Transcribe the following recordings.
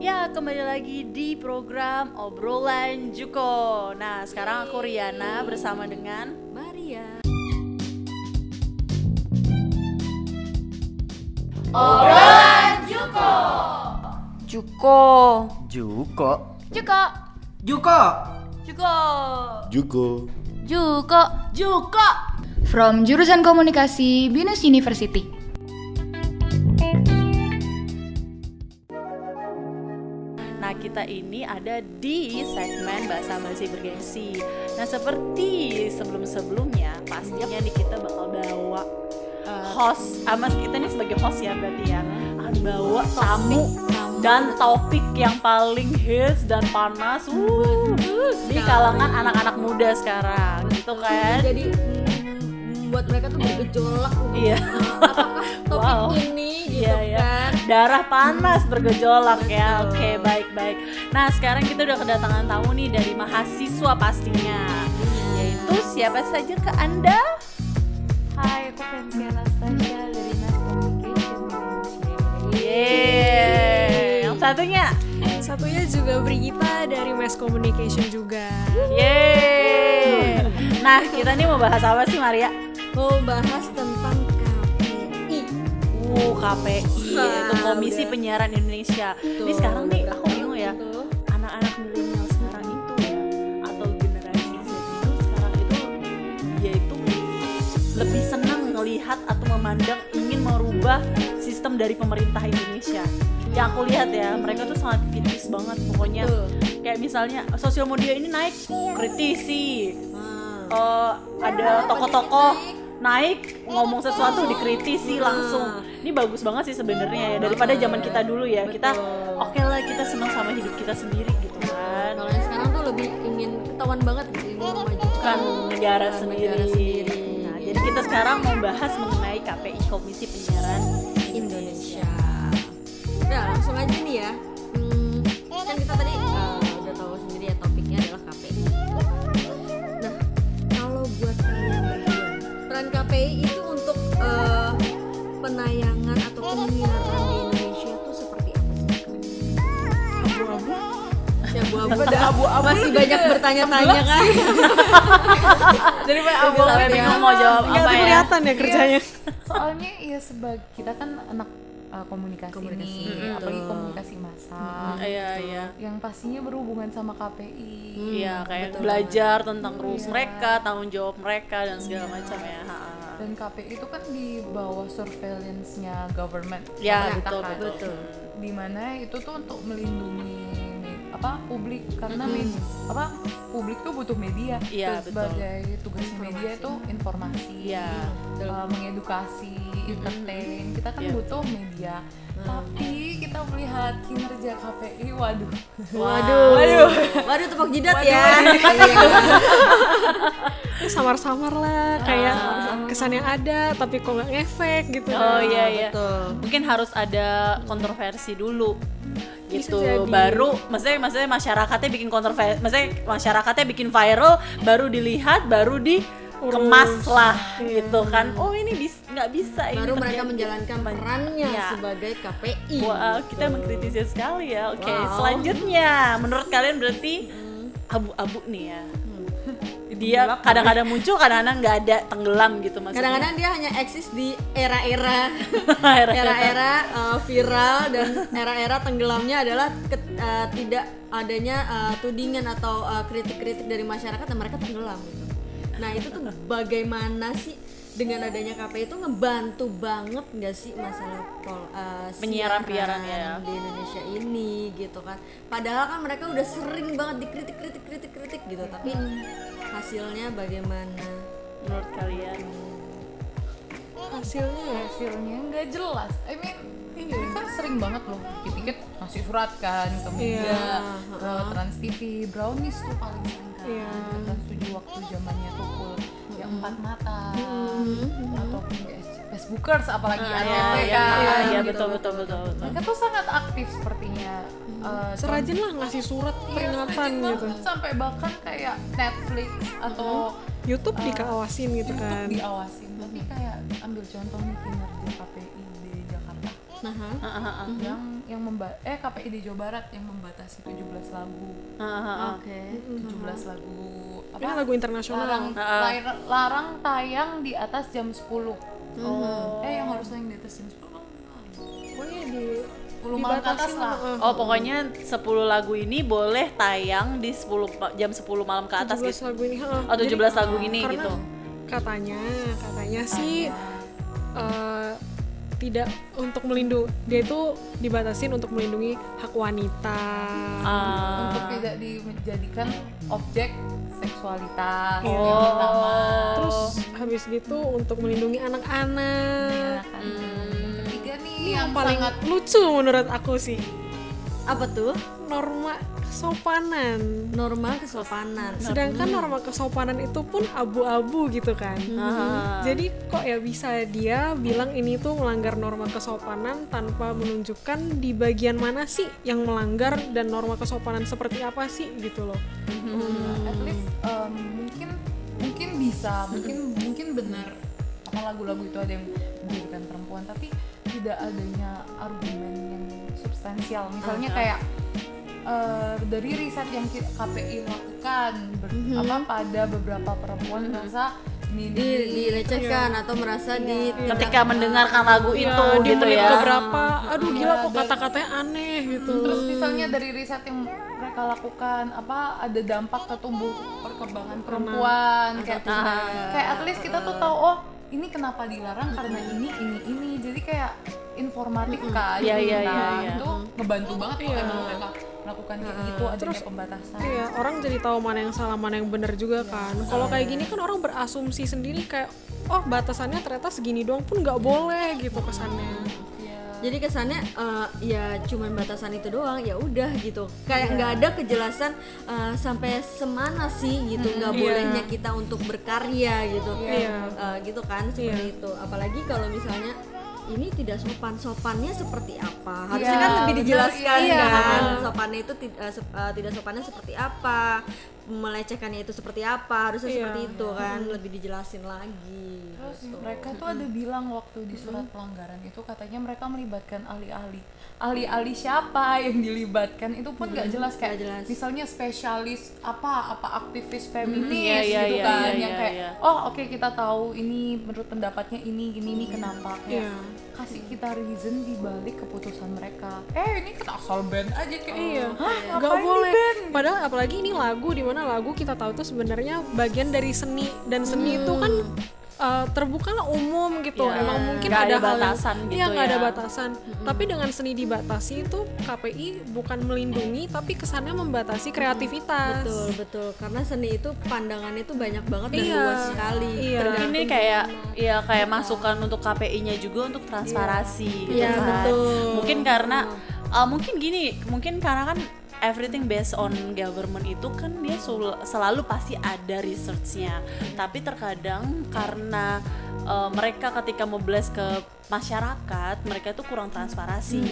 Ya, kembali lagi di program Obrolan Juko. Nah, sekarang aku Riana bersama dengan Maria. Juko. Juko. Juko. Juko. Juko. Juko. Juko. Juko. From jurusan komunikasi Binus University. Ini ada di segmen Bahasa Basi Bergengsi. Nah, seperti sebelum-sebelumnya, pastinya nih kita bakal bawa host, ah, mas kita ini sebagai host ya berarti ya, akan bawa tamu dan topik yang paling hits dan panas uh, di kalangan anak-anak muda sekarang, gitu kan? Jadi mm, buat mereka tuh bergejolak. Iya. Apakah topik Wow. ini gitu Iya, iya. kan? Darah panas bergejolak ya. Oke, baik-baik. Nah, sekarang kita udah kedatangan tamu nih dari mahasiswa pastinya. Yaitu siapa saja ke Anda? Hai, aku Fancy Anastasia dari Mass Communication. Yeay. Yang satunya? Satunya juga Brigita dari Mass Communication juga. Yeay. Nah, kita nih mau bahas apa sih, Maria? Mau bahas tentang. Uh, KPI, Wah, yaitu Komisi udah. Penyiaran Indonesia. Ini Tuh, sekarang nih aku bingung ya. Anak-anak milenial sekarang itu ya atau generasi Z itu sekarang itu dia itu lebih senang melihat atau memandang ingin merubah sistem dari pemerintah Indonesia yang aku lihat ya mereka tuh sangat kritis banget pokoknya Tuh. kayak misalnya sosial media ini naik kritisi Ah. Eh, ada tokoh-tokoh naik ngomong sesuatu dikritisi langsung ini bagus banget sih sebenarnya ya daripada zaman kita dulu ya kita Betul. oke lah kita senang sama hidup kita sendiri gitu kan Kalau yang sekarang tuh lebih ingin ketahuan banget gitu, ingin memajukan kan negara negara sendiri. sendiri. Nah, jadi kita sekarang mau bahas mengenai KPI Komisi Penyiaran Indonesia. Nah, langsung aja nih ya. Hmm, kan kita tadi uh, udah tahu sendiri ya topiknya adalah KPI. Nah, kalau buat kalian peran KPI itu penayangan atau penyiaran di Indonesia itu seperti apa sih? Abu-abu. Ya, abu-abu dah. abu-abu Masih banyak bertanya-tanya kan? Jadi aku sampai bingung mau jawab apa ya. kelihatan ya kerjanya. Soalnya ya sebagai kita kan anak uh, komunikasi, Komunikasi, nih, betul. apalagi komunikasi massa. Iya, iya. Yang pastinya berhubungan sama KPI. Iya, kayak betul belajar tentang rules Iya. mereka, tanggung jawab mereka dan segala macam ya. Ha. Dan KPI itu kan di bawah surveillance-nya government. Ya, betul, kan. betul. Di mana itu tuh untuk melindungi me- apa publik karena Mm-mm. med- apa publik tuh butuh media. Iya, Terus betul. Sebagai tugasnya media itu informasi. Iya. uh, mengedukasi, entertain. Kita kan Iya. butuh media. Tapi kita melihat kinerja KPI, waduh. Waduh. Waduh. Waduh tepuk jidat ya. Ya, Samar-samar lah, kayak kesan yang ada tapi kok nggak ngefek gitu. Oh iya iya. Betul. Mungkin harus ada kontroversi dulu gitu jadi. baru maksudnya maksudnya masyarakatnya bikin kontroversi maksudnya masyarakatnya bikin viral baru dilihat baru dikemas lah gitu kan oh ini bis nggak bisa ini Baru mereka menjalankan perannya Ya. sebagai KPI. Wah, kita mengkritisi sekali ya. Oke, Wow. selanjutnya menurut kalian berarti abu-abu nih ya. Dia kadang-kadang muncul, kadang-kadang nggak ada tenggelam gitu maksudnya. Kadang-kadang dia hanya eksis di era-era Era-era. uh, viral dan era-era tenggelamnya adalah ke- uh, tidak adanya uh, tudingan atau uh, kritik-kritik dari masyarakat dan mereka tenggelam. Nah, itu tuh bagaimana sih dengan adanya KPI itu ngebantu banget nggak sih masalah pol, uh, Penyiaran-penyiaran siaran ya. di Indonesia ini gitu kan. Padahal kan mereka udah sering banget dikritik-kritik kritik-kritik gitu, tapi hasilnya bagaimana? menurut kalian. Hasilnya ya. Hasilnya nggak jelas. I mean, ini kan sering banget loh dikit-dikit ngasih surat kan ke media, Iya, ke Trans TV, Brownies tuh paling sering kan. Iya. Ke Trans 7 waktu zamannya Tukul yang empat mata ataupun ke Facebookers apalagi Ah, iya, kan, iya, iya, gitu. betul, betul, betul, betul. Mereka tuh sangat aktif sepertinya. Eh, Serajin lah ngasih surat Iya, peringatan gitu. banget, sampai bahkan kayak Netflix atau YouTube dikawasin gitu YouTube kan. diawasin tapi kayak ambil contoh nih kinerja KPI di Jakarta Nah? Ah, ah, ah. yang yang memba eh KPI di Jawa Barat yang membatasi 17 lagu ah, ah. Oke. 17 lagu apa Ini lagu internasional. larang, Ah. lar- larang tayang di atas jam 10 Oh. eh yang harus tayang di atas jam 10 kan Pokoknya di 10 malam ke atas lah Oh pokoknya 10 lagu ini boleh tayang di 10 pa- jam 10 malam ke atas 17 gitu. lagu ini. Oh 17 lagu ini Karena gitu. katanya katanya sih eh, tidak untuk melindungi dia itu dibatasin untuk melindungi hak wanita Ah. untuk tidak dijadikan objek seksualitas Oh. yang pertama terus habis gitu untuk melindungi anak-anak kan. Hmm. Yang yang paling sangat lucu menurut aku sih. Apa tuh? norma kesopanan. Norma kesopanan. sedangkan norma kesopanan itu pun abu-abu gitu kan. Ah. jadi kok ya bisa dia bilang ini tuh melanggar norma kesopanan tanpa menunjukkan di bagian mana sih yang melanggar dan norma kesopanan seperti apa sih gitu loh. At least um, mungkin mungkin bisa mungkin mungkin benar. Apa lagu-lagu itu ada yang menjadikan perempuan tapi tidak adanya argumen yang substansial. Misalnya kayak eh, dari riset yang KPI lakukan ber- apa pada beberapa perempuan merasa ini Di, dilecehkan atau merasa di Ketika mendengarkan lagu itu Ya, di gitu ya. keberapa aduh gila kok kata-katanya aneh gitu. terus misalnya dari riset yang mereka lakukan apa ada dampak ke tumbuh perkembangan perempuan kayak kayak at least kita tuh tahu oh ini kenapa dilarang? Karena ini ini ini. Jadi kayak informatif kan? Iya, iya, Nah, iya, iya. itu ngebantu banget kalau emang mereka melakukan kayak gitu adanya pembatasan. Iya, orang jadi tahu mana yang salah, mana yang benar juga kan. Kalau kayak gini kan orang berasumsi sendiri kayak, oh batasannya ternyata segini doang pun nggak boleh gitu kesannya. Jadi kesannya eh, ya cuman batasan itu doang ya udah gitu. Kayak nggak ada kejelasan eh, sampai semana sih gitu nggak Iya. bolehnya kita untuk berkarya gitu. Iya. Eh, gitu kan seperti itu. Apalagi kalau misalnya ini tidak sopan sopannya seperti apa? Harusnya Iya, kan lebih benar, dijelaskan iya. kan sopannya itu eh, tidak sopannya seperti apa melecehkannya itu seperti apa harusnya Iya. seperti itu kan lebih dijelasin lagi Terus mereka tuh ada bilang waktu di surat pelanggaran itu katanya mereka melibatkan ahli-ahli. Ahli-ahli siapa yang dilibatkan itu pun nggak jelas kayak Nggak jelas. misalnya spesialis apa apa aktivis feminis Iya, iya, gitu iya, kan iya, yang iya, kayak iya. oh oke kita tahu ini menurut pendapatnya ini gini ini kenapa kayak Iya. kasih kita reason di balik keputusan mereka. Eh ini kan asal band aja kayak Iya, Hah, nggak ngapain di boleh. band? Padahal apalagi ini lagu di mana lagu kita tahu tuh sebenarnya bagian dari seni dan seni itu kan uh, terbuka lah umum gitu. Iya, Emang mungkin nggak ada, ada hal yang- batasan gitu Iya nggak ada ya. batasan. Tapi dengan seni dibatasi itu KPI bukan melindungi tapi kesannya membatasi kreativitas. betul betul karena seni itu pandangannya itu banyak banget dan Iya. luas sekali Iya. Ini kayak ya kayak masukan untuk KPI-nya juga untuk transparansi gitu Iya, kan. betul. Mungkin karena uh, mungkin gini, mungkin karena kan everything based on government itu kan dia selalu pasti ada researchnya. Tapi terkadang karena uh, mereka ketika mobilize ke masyarakat, mereka itu kurang transparansi.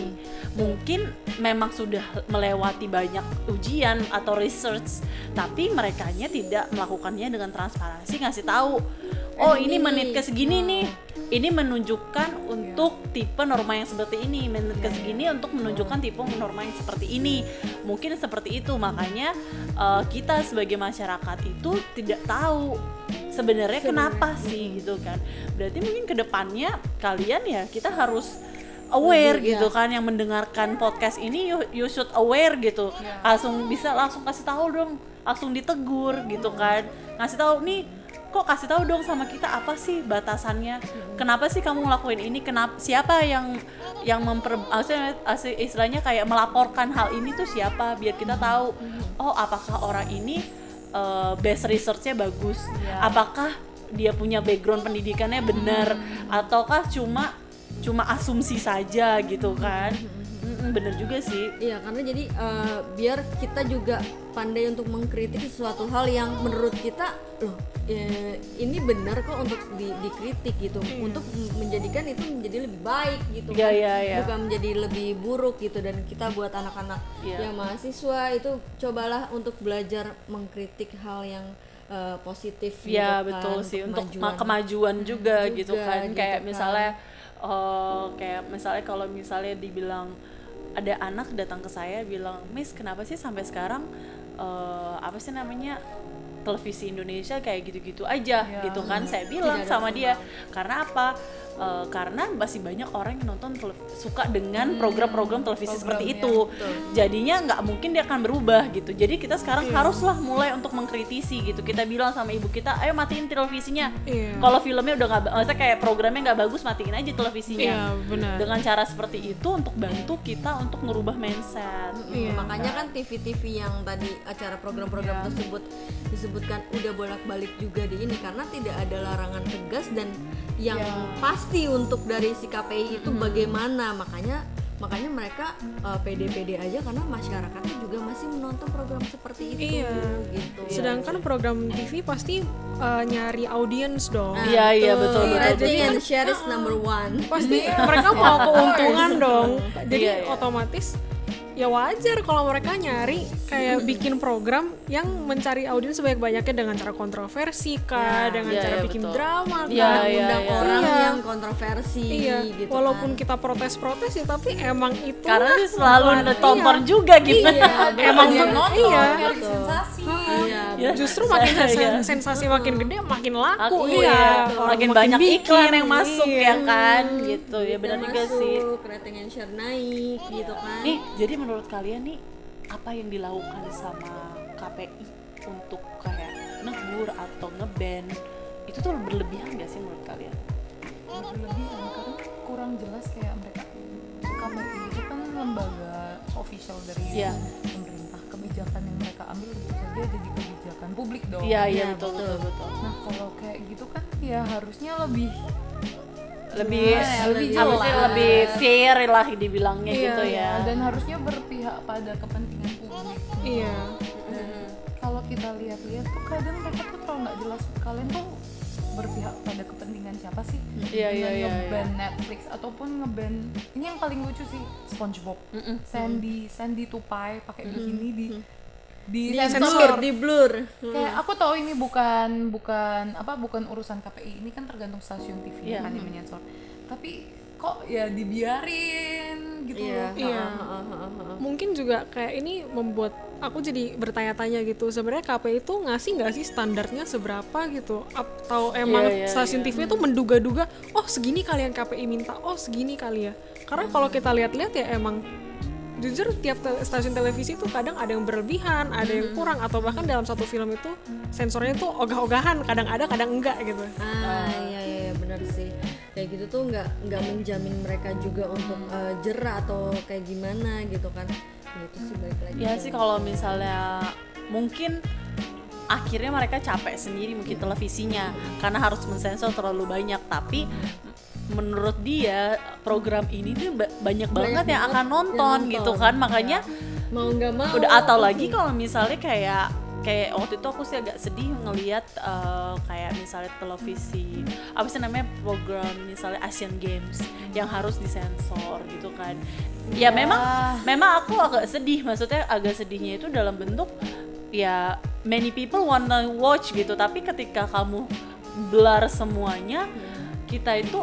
Mungkin memang sudah melewati banyak ujian atau research, tapi merekanya tidak melakukannya dengan transparansi ngasih tahu. Oh, ini menit ke segini nih. Ini menunjukkan untuk tipe norma yang seperti ini, menit ke segini untuk menunjukkan tipe norma yang seperti ini. Mungkin seperti itu, makanya uh, kita sebagai masyarakat itu tidak tahu sebenarnya kenapa sih gitu kan. Berarti mungkin ke depannya kalian ya kita harus aware gitu kan yang mendengarkan podcast ini you, you should aware gitu. Langsung bisa langsung kasih tahu dong langsung ditegur gitu kan. Ngasih tahu nih kok kasih tahu dong sama kita apa sih batasannya? Kenapa sih kamu ngelakuin ini? Kenapa siapa yang yang memper istilahnya kayak melaporkan hal ini tuh siapa? Biar kita tahu oh apakah orang ini eh, base researchnya bagus? Apakah dia punya background pendidikannya benar ataukah cuma cuma asumsi saja gitu kan? Mm-mm, bener juga sih. Iya karena jadi eh, biar kita juga pandai untuk mengkritik sesuatu hal yang menurut kita loh eh, ini benar kok untuk di- dikritik gitu. Untuk m- menjadikan itu menjadi lebih baik gitu Iya, kan. iya, iya. bukan menjadi lebih buruk gitu. Dan kita buat anak-anak Iya. yang mahasiswa itu cobalah untuk belajar mengkritik hal yang eh, positif ya gitu betul kan, sih untuk kemajuan. ma- kemajuan juga, gitu Juga, kan gitu kayak kan. misalnya oh kayak misalnya kalau misalnya dibilang ada anak datang ke saya bilang Miss kenapa sih sampai sekarang eh, apa sih namanya televisi Indonesia kayak gitu-gitu aja Iya. gitu kan. Saya bilang sama dia karena apa? Eh, karena masih banyak orang yang nonton suka dengan program-program televisi seperti itu. jadinya nggak mungkin dia akan berubah gitu. Jadi kita sekarang haruslah mulai untuk mengkritisi gitu. Kita bilang sama ibu kita ayo matiin televisinya. Iya. kalau filmnya udah nggak maksudnya kayak programnya nggak bagus matiin aja televisinya. Iya, benar. dengan cara seperti itu untuk bantu kita untuk merubah mindset. Iya. makanya kan TV-TV yang tadi acara program-program tersebut disebutkan udah bolak-balik juga di ini karena tidak ada larangan tegas dan yang pasti untuk dari si KPI itu bagaimana makanya makanya mereka uh, pede-pede aja karena masyarakatnya juga masih menonton program seperti itu Iya. gitu Sedangkan program TV pasti uh, nyari audiens dong. iya iya betul betul, Iya, betul. jadi kan- share is number one Pasti mereka mau keuntungan dong. Jadi Iya, iya. otomatis ya wajar kalau mereka nyari kayak bikin program yang mencari audiens sebanyak-banyaknya dengan cara kontroversi kah, dengan iya, cara iya, bikin betul. drama kah. Iya, iya, undang iya. orang Iya. yang kontroversi Iya, gitu walaupun kan. kita protes-protes ya tapi emang itu karena dia selalu ditonton juga gitu Iya, emang tuh- nonton, iya. nyari sensasi iya Ya, Justru makin iya. sen- sensasi makin gede makin laku Aku iya. ya, Orang makin banyak bikin, iklan yang masuk iya. ya kan gitu ya benar juga sih rating and share naik gitu kan nih jadi menurut kalian nih apa yang dilakukan sama KPI untuk kayak negur atau ngeban itu tuh berlebihan gak sih menurut kalian? berlebihan karena kurang jelas kayak mereka KPI itu kan lembaga official dari Iya. pemerintah kebijakan yang mereka ambil tentu saja jadi kebijakan publik dong Iya iya Iya, betul betul betul. nah kalau kayak gitu kan ya harusnya lebih Lebih ya, lebih sih, jelas. lebih fair lah dibilangnya Iya, gitu ya. dan harusnya berpihak pada kepentingan publik Iya. dan kalau kita lihat-lihat tuh kadang mereka tuh terlalu nggak jelas kalian tuh berpihak pada kepentingan siapa sih? Iya, iya, dengan iya, ngeban Netflix ataupun ngeban ini yang paling lucu sih SpongeBob. Sandy Sandy Tupai pakai bikini di di, di sensor di blur kayak aku tahu ini bukan bukan apa bukan urusan KPI ini kan tergantung stasiun TV Iya. kan yang menyensor tapi kok ya dibiarin gitu iya loh Iya. Ha, ha. Mungkin juga kayak ini membuat aku jadi bertanya-tanya gitu. Sebenarnya KPI itu ngasih nggak sih standarnya seberapa gitu? Atau emang Iya, iya, stasiun TV itu menduga-duga, oh segini kali yang KPI minta, oh segini kali ya. Karena kalau kita lihat-lihat ya emang jujur tiap te- stasiun televisi itu kadang ada yang berlebihan, ada yang kurang atau bahkan dalam satu film itu sensornya tuh ogah-ogahan, kadang ada, kadang enggak gitu. ah iya iya iya, benar sih. Kayak gitu tuh nggak nggak menjamin mereka juga untuk eh, jerah atau kayak gimana gitu kan. Ya, itu sih balik lagi Ya sih kalau misalnya mungkin akhirnya mereka capek sendiri mungkin televisinya karena harus mensensor terlalu banyak. Tapi menurut dia program ini tuh ba- banyak banget yang akan nonton, gitu kan. Makanya mau nggak mau. udah atau lagi kalau misalnya kayak kayak waktu itu aku sih agak sedih ngelihat eh, kayak misalnya televisi apa sih namanya program misalnya Asian Games yang harus disensor gitu kan. Ya memang memang aku agak sedih. Maksudnya agak sedihnya itu dalam bentuk ya many people wanna watch gitu. Tapi ketika kamu blur semuanya kita itu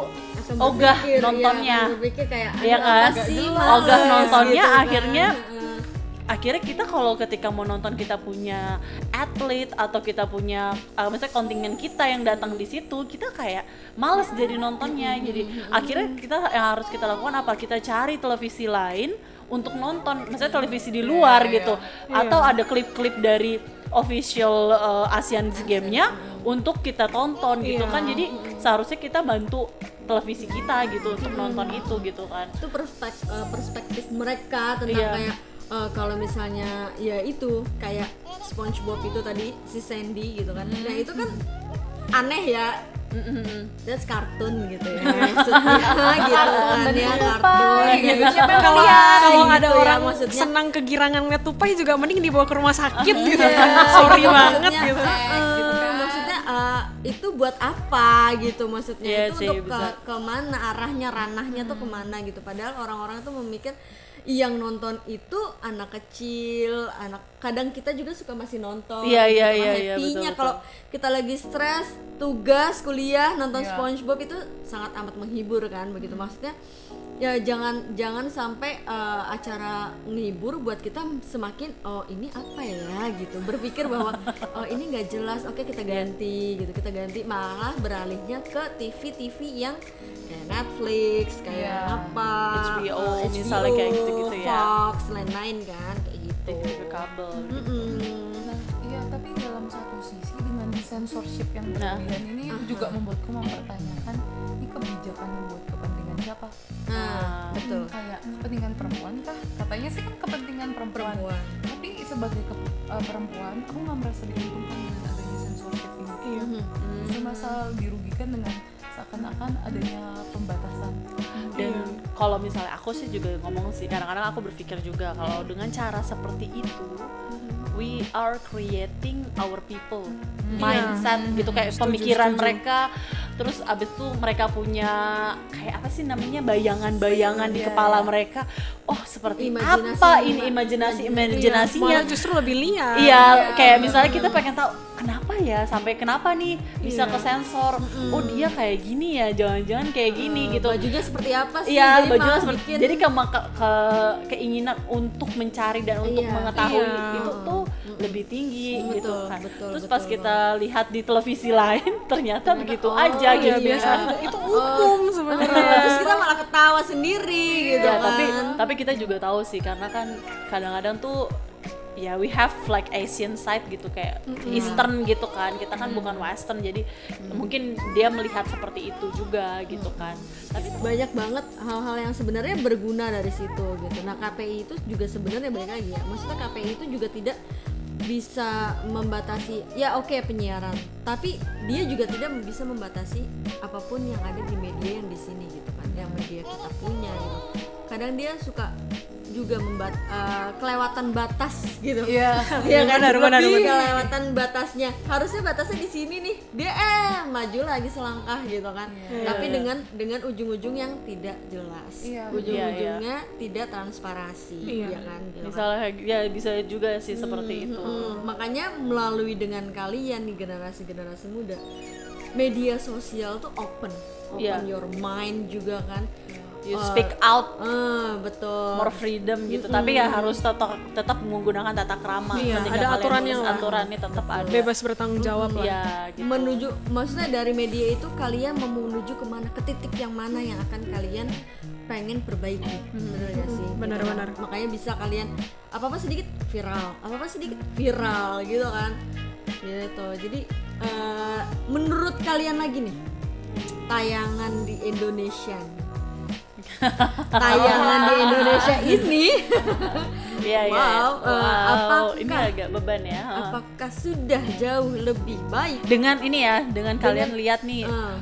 ogah berpikir, ya, nontonnya akan berpikir kayak Iya "Aduh, kan? Ogah males?" nontonnya gitu kan. akhirnya Heeh. akhirnya kita kalau ketika mau nonton kita punya atlet atau kita punya uh, misalnya kontingen kita yang datang di situ kita kayak males jadi nontonnya jadi akhirnya kita yang harus kita lakukan apa kita cari televisi lain untuk nonton misalnya televisi di luar gitu atau ada klip-klip dari official uh, Asian Games-nya untuk kita tonton gitu Iya. kan. Jadi seharusnya kita bantu televisi kita gitu untuk nonton itu gitu kan. Itu perspektif, perspektif mereka tentang Iya. kayak eh, kalau misalnya ya itu kayak SpongeBob itu tadi si Sandy gitu kan. Nah itu kan aneh ya that's kartun gitu ya. Maksudnya gitu kan ya kartun gitu. siapa yang Kalau kalau gitu ada ya, orang maksudnya. senang kegirangan ngeliat tupai juga mending dibawa ke rumah sakit gitu. kan. Sorry banget maksudnya, gitu. eh, maksudnya eh, itu buat apa gitu maksudnya? Iya itu sih, untuk ke bisa. ke mana arahnya ranahnya tuh ke mana gitu. Padahal orang-orang tuh memikir yang nonton itu anak kecil anak kadang kita juga suka masih nonton Iya, gitu. iya, iya, iya, happy-nya kalau kita lagi stres tugas kuliah nonton Iya. SpongeBob itu sangat amat menghibur kan begitu. Maksudnya ya jangan jangan sampai eh, acara menghibur buat kita semakin oh ini apa ya? gitu. Berpikir bahwa oh ini nggak jelas oke kita ganti gitu. Kita ganti malah beralihnya ke TV TV yang kayak Netflix kayak Iya. apa HBO, eh, misalnya kayak gitu-gitu ya. Fox lain-lain kan kayak gitu TV kabel Mm-mm. Nah, iya tapi dalam satu sisi dengan censorship yang Nah. berlebihan ini juga membuatku mempertanyakan ini kebijakan yang buat kepentingan siapa? nah betul Kayak kepentingan perempuan kah? Katanya sih kan kepentingan perempuan. Perempuan. Tapi sebagai ke- uh, perempuan, aku nggak merasa diuntungkan dengan adanya censorship ini. Iya. Justru masalah dirugikan dengan seakan-akan adanya pembatasan. dan kalau misalnya aku sih juga ngomong sih kadang-kadang aku berpikir juga kalau dengan cara seperti itu we are creating our people mindset gitu kayak pemikiran mereka. Terus abis itu mereka punya kayak apa sih namanya bayangan-bayangan di Iya, kepala iya. mereka. Oh seperti Imajinasi- apa ini imajinasi imajinasinya? Malah justru lebih liar. Iya, kayak misalnya kita pengen tahu kenapa ya? Sampai kenapa nih bisa Iya. ke sensor. Oh dia kayak gini ya, jangan-jangan kayak gini gitu. bajunya seperti apa sih Iya, Jadi bajunya seperti bikin- jadi ke, ke- ke- keinginan untuk mencari dan untuk Iya. mengetahui Iya. itu tuh lebih tinggi gitu Betul, kan. betul, Terus betul pas kita lihat di televisi lain ternyata begitu aja oh, gitu. iya, biasa aja. Itu umum sebenarnya. Iya, terus kita malah ketawa sendiri gitu ya kan tapi tapi kita juga tahu sih karena kan kadang-kadang tuh ya we have like Asian side gitu kayak Eastern gitu kan. Kita kan bukan Western jadi mungkin dia melihat seperti itu juga gitu kan. Tapi banyak banget hal-hal yang sebenarnya berguna dari situ gitu. Nah KPI itu juga sebenarnya balik lagi ya. Maksudnya KPI itu juga tidak bisa membatasi ya oke penyiaran, tapi dia juga tidak bisa membatasi apa pun yang ada di media yang di sini gitu kan, yang media kita punya gitu. Kadang dia suka juga membat eh, kelewatan batas gitu. Iya. Iya kan Benar, benar, benar. kelewatan batasnya. Harusnya batasnya di sini nih. Dia eh maju lagi selangkah gitu kan. Tapi dengan dengan ujung-ujung yang tidak jelas. Iya. Ujung-ujungnya tidak transparasi, Iya. ya kan? Gitu kan. misalnya ya bisa juga sih seperti itu Hmm, makanya melalui dengan kalian nih generasi-generasi muda, media sosial tuh open, open Iya. your mind juga kan. You Eh, speak out. ah, betul. more freedom gitu. Tapi ya harus tetap tetap menggunakan tata krama. Iya, ada aturannya lah. aturannya tetap ada. Bebas bertanggung jawab lah. ya gitu. menuju maksudnya dari media itu kalian mau menuju ke mana? Ke titik yang mana yang akan kalian pengen perbaiki? Bener gak sih? Benar, Gitu benar. makanya bisa kalian apa apa sedikit viral. Apa apa sedikit viral gitu kan? Gitu. Jadi eh, menurut kalian lagi nih tayangan di Indonesia tayangan di Indonesia ini Iya, iya. Wow, eh, Wow, apakah- ini agak beban ya. ha. apakah sudah jauh lebih baik Dengan ini ya, dengan kalian lihat nih Eh,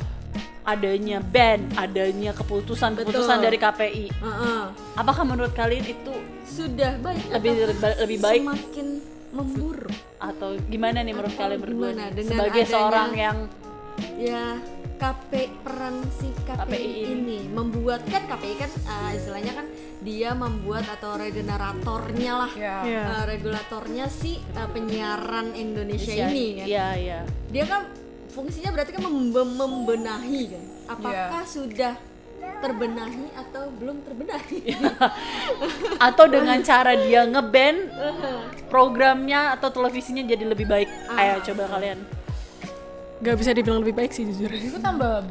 adanya ban, adanya keputusan-keputusan dari KPI. eh, eh. Apakah menurut kalian itu sudah baik lebih lebih baik semakin memburuk atau gimana nih menurut Atau kalian berdua gimana dengan sebagai adanya- seorang yang ya KP peran si KPI, KPI ini. ini. membuat kan KPI kan eh, istilahnya kan dia membuat atau regeneratornya lah Ya. Iya. eh, regulatornya si eh, penyiaran Indonesia ini kan Iya, iya. dia kan fungsinya berarti kan membe- membenahi kan apakah Iya. sudah terbenahi atau belum terbenahi Atau dengan cara dia ngeban programnya atau televisinya jadi lebih baik. Ah. Ayo coba kalian. Gak bisa dibilang lebih baik sih jujur. Itu tambah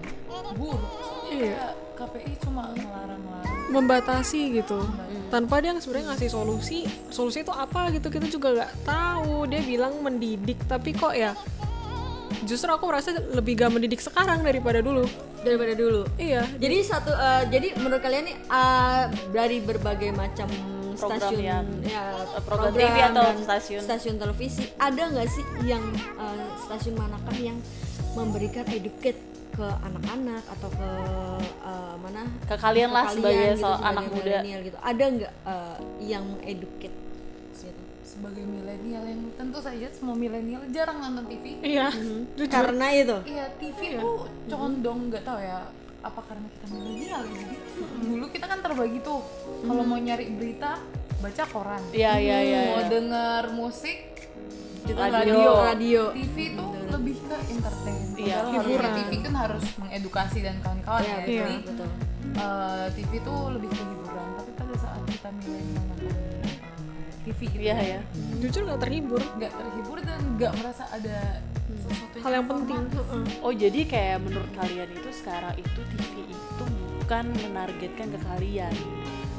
buruk. Iya. KPI cuma ngelarang-larang. membatasi gitu tanpa dia sebenarnya ngasih solusi solusi itu apa gitu kita juga nggak tahu dia bilang mendidik tapi kok ya justru aku merasa lebih gak mendidik sekarang daripada dulu daripada dulu iya Jadi satu eh, jadi menurut kalian nih eh, dari berbagai macam Program stasiun yang- ya, eh, program TV atau stasiun? stasiun televisi. Ada nggak sih yang eh, stasiun manakah yang memberikan educate ke anak-anak atau ke eh, mana? Ke kalian lah sebagai so- anak muda. gitu. Ada nggak eh, yang mengeducate gitu? Sebagai milenial yang tentu saja semua milenial jarang nonton TV. iya. Mhm. jujur. Karena itu? Iya, TV tuh condong nggak tahu ya apa karena kita milenial ya. Jadi dulu kita kan terbagi tuh kalau mau nyari berita baca koran Iya iya iya. mau iya. denger musik Radio. radio. Radio. TV itu lebih ke entertain Iya, hiburan. TV kan harus mengedukasi dan kawan-kawan Iya, ya betul, jadi betul. eh, TV itu lebih ke hiburan tapi pada saat kita milenial nonton eh, TV gitu Iya ya. jujur nggak terhibur nggak terhibur dan nggak merasa ada sesuatu hal yang penting Heeh. Oh jadi kayak menurut kalian itu sekarang itu TV itu bukan menargetkan ke kalian,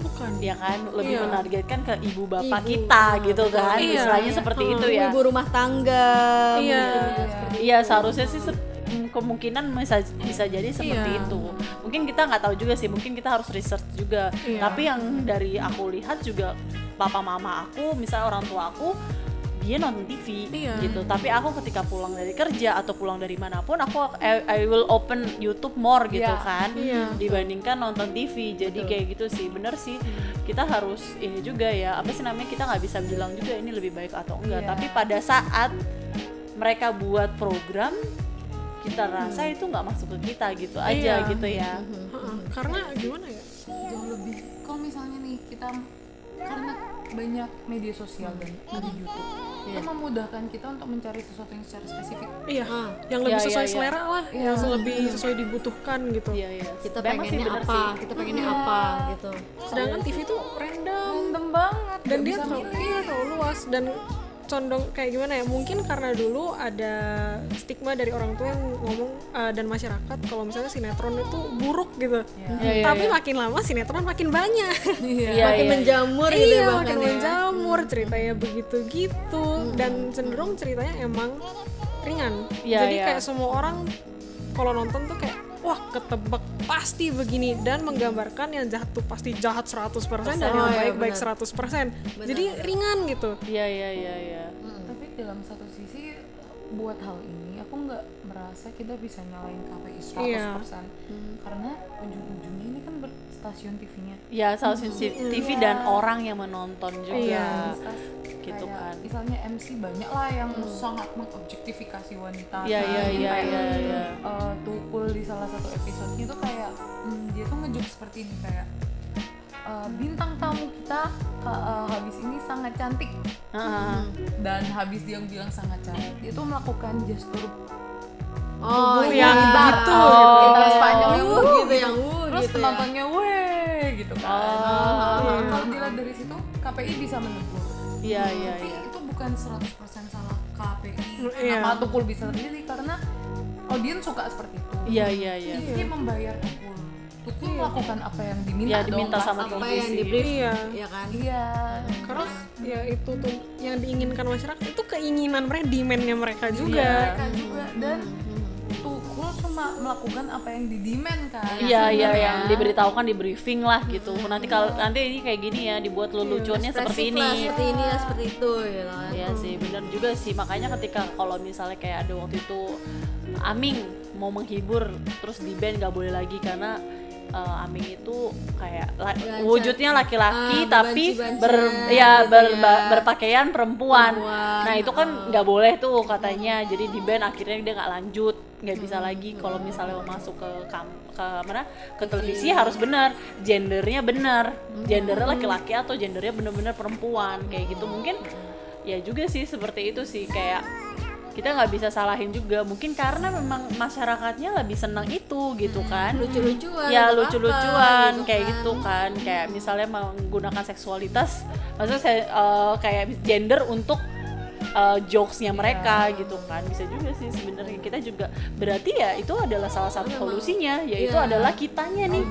bukan ya kan? Lebih Iya. menargetkan ke ibu bapak Ibu, kita gitu kan? Iya. Istilahnya seperti itu ya. Ibu rumah tangga. Iya. mungkin seperti Iya seharusnya sih se- kemungkinan bisa bisa jadi seperti Iya. itu. Mungkin kita nggak tahu juga sih. Mungkin kita harus research juga. Iya. Tapi yang dari aku lihat juga papa mama aku, misalnya orang tua aku dia nonton TV Iya. gitu. Tapi aku ketika pulang dari kerja atau pulang dari mana pun, aku I, I will open YouTube more gitu Iya. kan, Iya. dibandingkan nonton TV. Jadi kayak gitu sih, bener sih. Kita harus ini juga ya. Apa sih namanya? Kita nggak bisa bilang juga ini lebih baik atau enggak. Iya. Tapi pada saat mereka buat program kita rasa itu nggak masuk ke kita gitu aja Iya. gitu ya Heeh. karena gimana ya jauh lebih kalau misalnya nih kita karena banyak media sosial dan ada YouTube. Itu memudahkan kita untuk mencari sesuatu yang secara spesifik. Iya Ah. yang lebih Iya, sesuai iya, iya. selera lah yang lebih sesuai dibutuhkan gitu. Iya iya. Kita sih pengennya apa, sih. kita pengennya apa gitu. sedangkan TV tuh random. Random banget. Dan dia terlalu, milih. iya, terlalu luas. Dan condong kayak gimana ya mungkin karena dulu ada stigma dari orang tua yang ngomong uh, dan masyarakat kalau misalnya sinetron itu buruk gitu Iya, iya, tapi iya. makin lama sinetron makin banyak Iya, makin iya. menjamur gitu ya iya bahkan makin ya. menjamur ceritanya begitu gitu dan cenderung ceritanya emang ringan Iya, jadi iya. kayak semua orang kalau nonton tuh kayak wah ketebak pasti begini dan menggambarkan yang jahat tuh pasti jahat 100% dan yang iya, baik-baik benar. 100% jadi ringan gitu. Iya iya iya iya. Tapi dalam satu sisi buat hal ini aku nggak merasa kita bisa nyalain KPI 100% Iya. karena ujung-ujungnya ini kan stasiun TV-nya ya stasiun TV dan orang yang menonton juga Iya. Stas- Gitu kayak kan. misalnya MC banyak lah yang sangat mengobjektifikasi wanita Iya, kan. iya, iya, iya, iya. eh, Tukul di salah satu episodenya tuh kayak hmm, dia tuh ngejuk seperti ini kayak eh, bintang tamu kita eh, habis ini sangat cantik Heeh. dan habis dia bilang sangat cantik dia tuh melakukan gestur Oh, yang iya. begitu Oh, gitu. kita sepanjang Wuh, wuh, gitu yang wuh terus gitu ya. penontonnya gitu kan Oh. Nah, kalau dilihat dari situ KPI bisa menegur iya iya tapi iya. itu bukan 100% salah KPI Iya. kenapa Tukul bisa terjadi karena audiens suka seperti itu. Iya iya iya. TV membayar Tukul. Tukul melakukan apa yang diminta Ya, diminta dong, sama apa yang televisi. di brief Iya. ya kan? Iya. Karena ya itu tuh yang diinginkan masyarakat itu keinginan mereka demandnya mereka Iya, juga mereka juga. Dan cuma melakukan apa yang didemand kan. Iya iya yang diberitahukan di briefing lah gitu. Nanti kalau nanti ini kayak gini ya dibuat leluconnya seperti Ekspresif lah, ini. seperti ini ya seperti itu gitu kan. Iya sih benar juga sih. Makanya ketika kalau misalnya kayak ada waktu itu Aming mau menghibur terus di band gak boleh lagi karena uh, Aming itu kayak la- wujudnya laki-laki Ah, tapi ber gitu ya ber- ya. ba- berpakaian perempuan. Perempuan, Nah itu kan nggak boleh tuh katanya. Jadi di band akhirnya dia nggak lanjut nggak bisa lagi. Kalau misalnya mau masuk ke kam- ke mana? Ke televisi harus benar. Gendernya benar. Gendernya laki-laki atau gendernya benar-benar perempuan kayak gitu. Mungkin ya juga sih seperti itu sih. Kayak kita nggak bisa salahin juga. Mungkin karena memang masyarakatnya lebih senang itu gitu kan. lucu-lucuan ya lucu-lucuan kayak gitu kan. kayak misalnya menggunakan seksualitas maksudnya saya eh, kayak gender untuk eh, jokesnya mereka gitu kan. Bisa juga sih sebenarnya. Kita juga berarti ya itu adalah salah satu solusinya yaitu Iya. adalah kitanya nih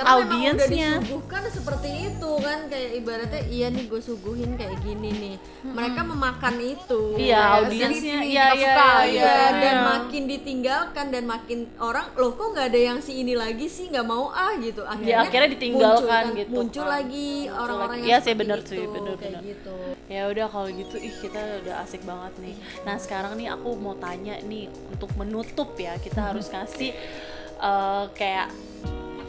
karena memang udah audiensnya. disuguhkan seperti itu kan kayak ibaratnya iya nih gue suguhin kayak gini nih. Mereka memakan itu. Iya audiensnya iya iya iya Iya, dan Iya. makin ditinggalkan dan makin orang loh kok nggak ada yang si ini lagi sih? Nggak mau ah gitu. Akhirnya, Ya, akhirnya ditinggalkan muncul, gitu. muncul kan. lagi orang-orang yang Iya sih, bener sih, bener, kayak bener. gitu. Ya udah kalau gitu ih kita udah asik banget nih. Nah sekarang nih aku mau tanya nih untuk menutup ya kita harus kasih eh, kayak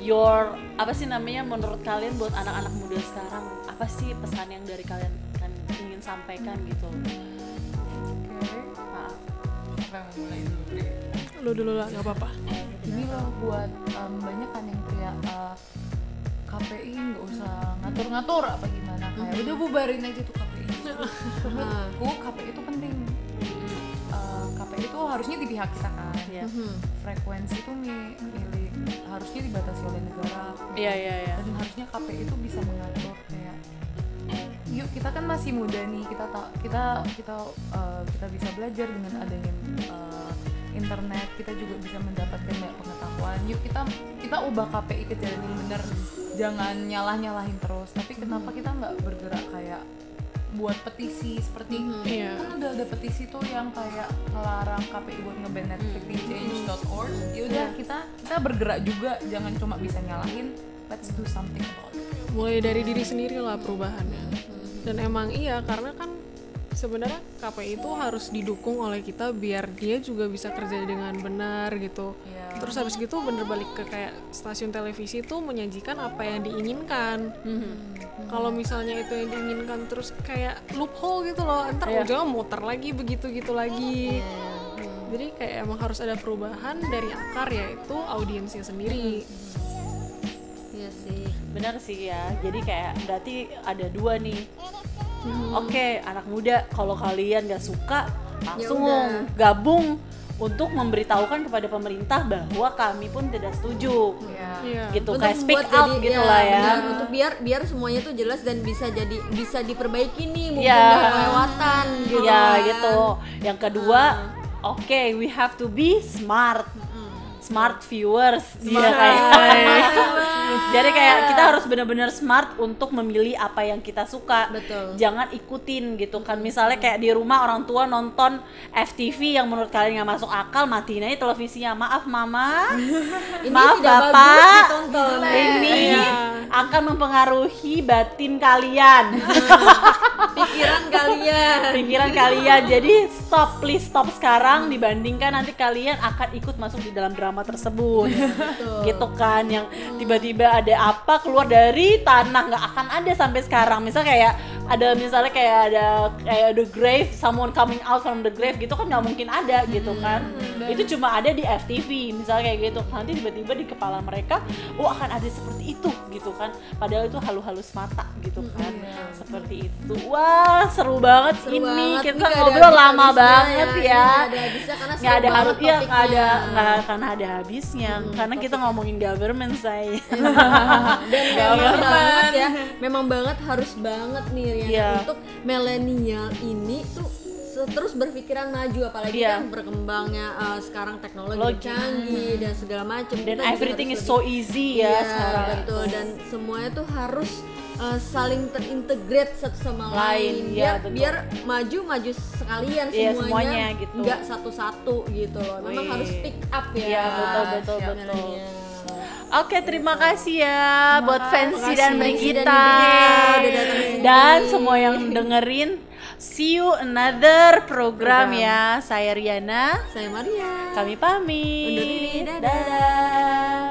your apa sih namanya menurut kalian buat anak-anak muda sekarang apa sih pesan yang dari kalian kan ingin sampaikan gitu? Oke. Nah, dulu? Bre? lu dulu lah nggak apa-apa. Ini loh buat em, banyak kan yang kayak eh, KPI nggak usah ngatur-ngatur apa gimana. Kayak udah bubarin aja tuh KPI menurutku KPI itu penting harusnya di pihak kita kan. Iya. frekuensi itu mi- milik harusnya dibatasi oleh negara. Iya iya iya. dan harusnya KPI itu bisa mengatur kayak yuk kita kan masih muda nih kita tak kita kita uh, kita bisa belajar dengan adanya uh, internet. Kita juga bisa mendapatkan banyak pengetahuan. Yuk kita kita ubah KPI ke jalan yang benar jangan nyalah nyalahin terus. Tapi kenapa kita nggak bergerak kayak buat petisi seperti Iya. kan udah ada petisi tuh yang kayak ngelarang KPI buat nge-ban Netflix di change.org ya udah kita kita bergerak juga. Jangan cuma bisa nyalahin. Let's do something about it. Mulai dari diri sendiri lah perubahannya. Dan emang iya karena kan sebenarnya KPI itu harus didukung oleh kita biar dia juga bisa kerja dengan benar gitu Iya. terus habis gitu bener balik ke kayak stasiun televisi itu menyajikan apa yang diinginkan kalau misalnya itu yang diinginkan terus kayak loophole gitu loh ntar ujungnya muter lagi begitu gitu lagi jadi kayak emang harus ada perubahan dari akar yaitu audiensnya sendiri Iya sih. Benar sih ya. Jadi kayak berarti ada dua nih. Oke, anak muda, kalau kalian gak suka, langsung udah. gabung untuk memberitahukan kepada pemerintah bahwa kami pun tidak setuju. Iya. Gitu Untuk kayak speak out jadi- gitu ya, lah ya. benar. untuk biar biar semuanya tuh jelas dan bisa jadi bisa diperbaiki nih mungkin Iya. nggak kelewatan gitu Ya kan. gitu. Yang kedua, oke, we have to be smart. Smart viewers, dia kayak. Jadi kayak kita harus benar-benar smart untuk memilih apa yang kita suka. Betul. Jangan ikutin gitu kan. Misalnya kayak di rumah orang tua nonton FTV yang menurut kalian nggak masuk akal, matiin aja televisinya. Maaf mama, Ini maaf bapak, ini Iya. akan mempengaruhi batin kalian. pikiran kalian. Pikiran kalian. Jadi stop please stop sekarang dibandingkan nanti kalian akan ikut masuk di dalam drama tersebut. Gitu kan yang tiba-tiba ada apa keluar dari tanah nggak akan ada sampai sekarang. Misal kayak ada misalnya kayak ada kayak the grave someone coming out from the grave gitu kan nggak mungkin ada gitu kan. itu cuma ada di FTV misalnya kayak gitu. Nanti tiba-tiba di kepala mereka oh akan ada seperti itu gitu kan. Padahal itu halu-halus mata gitu kan. seperti itu. Wah seru banget Seru ini. banget. kita Ini nggak ada ngobrol lama habis-habisnya banget ya. nggak ada habisnya karena nggak ada nggak nggak akan ada habisnya. Karena kita ngomongin government saya dan memang banget ya. Memang banget harus banget nih Riana. Iya. untuk milenial ini tuh terus berpikiran maju. Apalagi Iya. kan berkembangnya uh, sekarang teknologi Logi. canggih dan segala macam dan everything is so easy ya Iya, sekarang. betul. Dan semuanya tuh harus uh, saling terintegrate satu sama Lain, lain iya, biar betul. biar maju maju sekalian Iya, semuanya, semuanya gitu. nggak satu-satu gitu loh memang Wih. harus pick up ya Iya, betul, betul, siap, betul. milenial. Oke, terima kasih ya buat fancy dan Brigita dan semua yang dengerin. See you another program, ya. Saya Riana. saya Maria Kami pamit. Undur diri, dadah. dadah.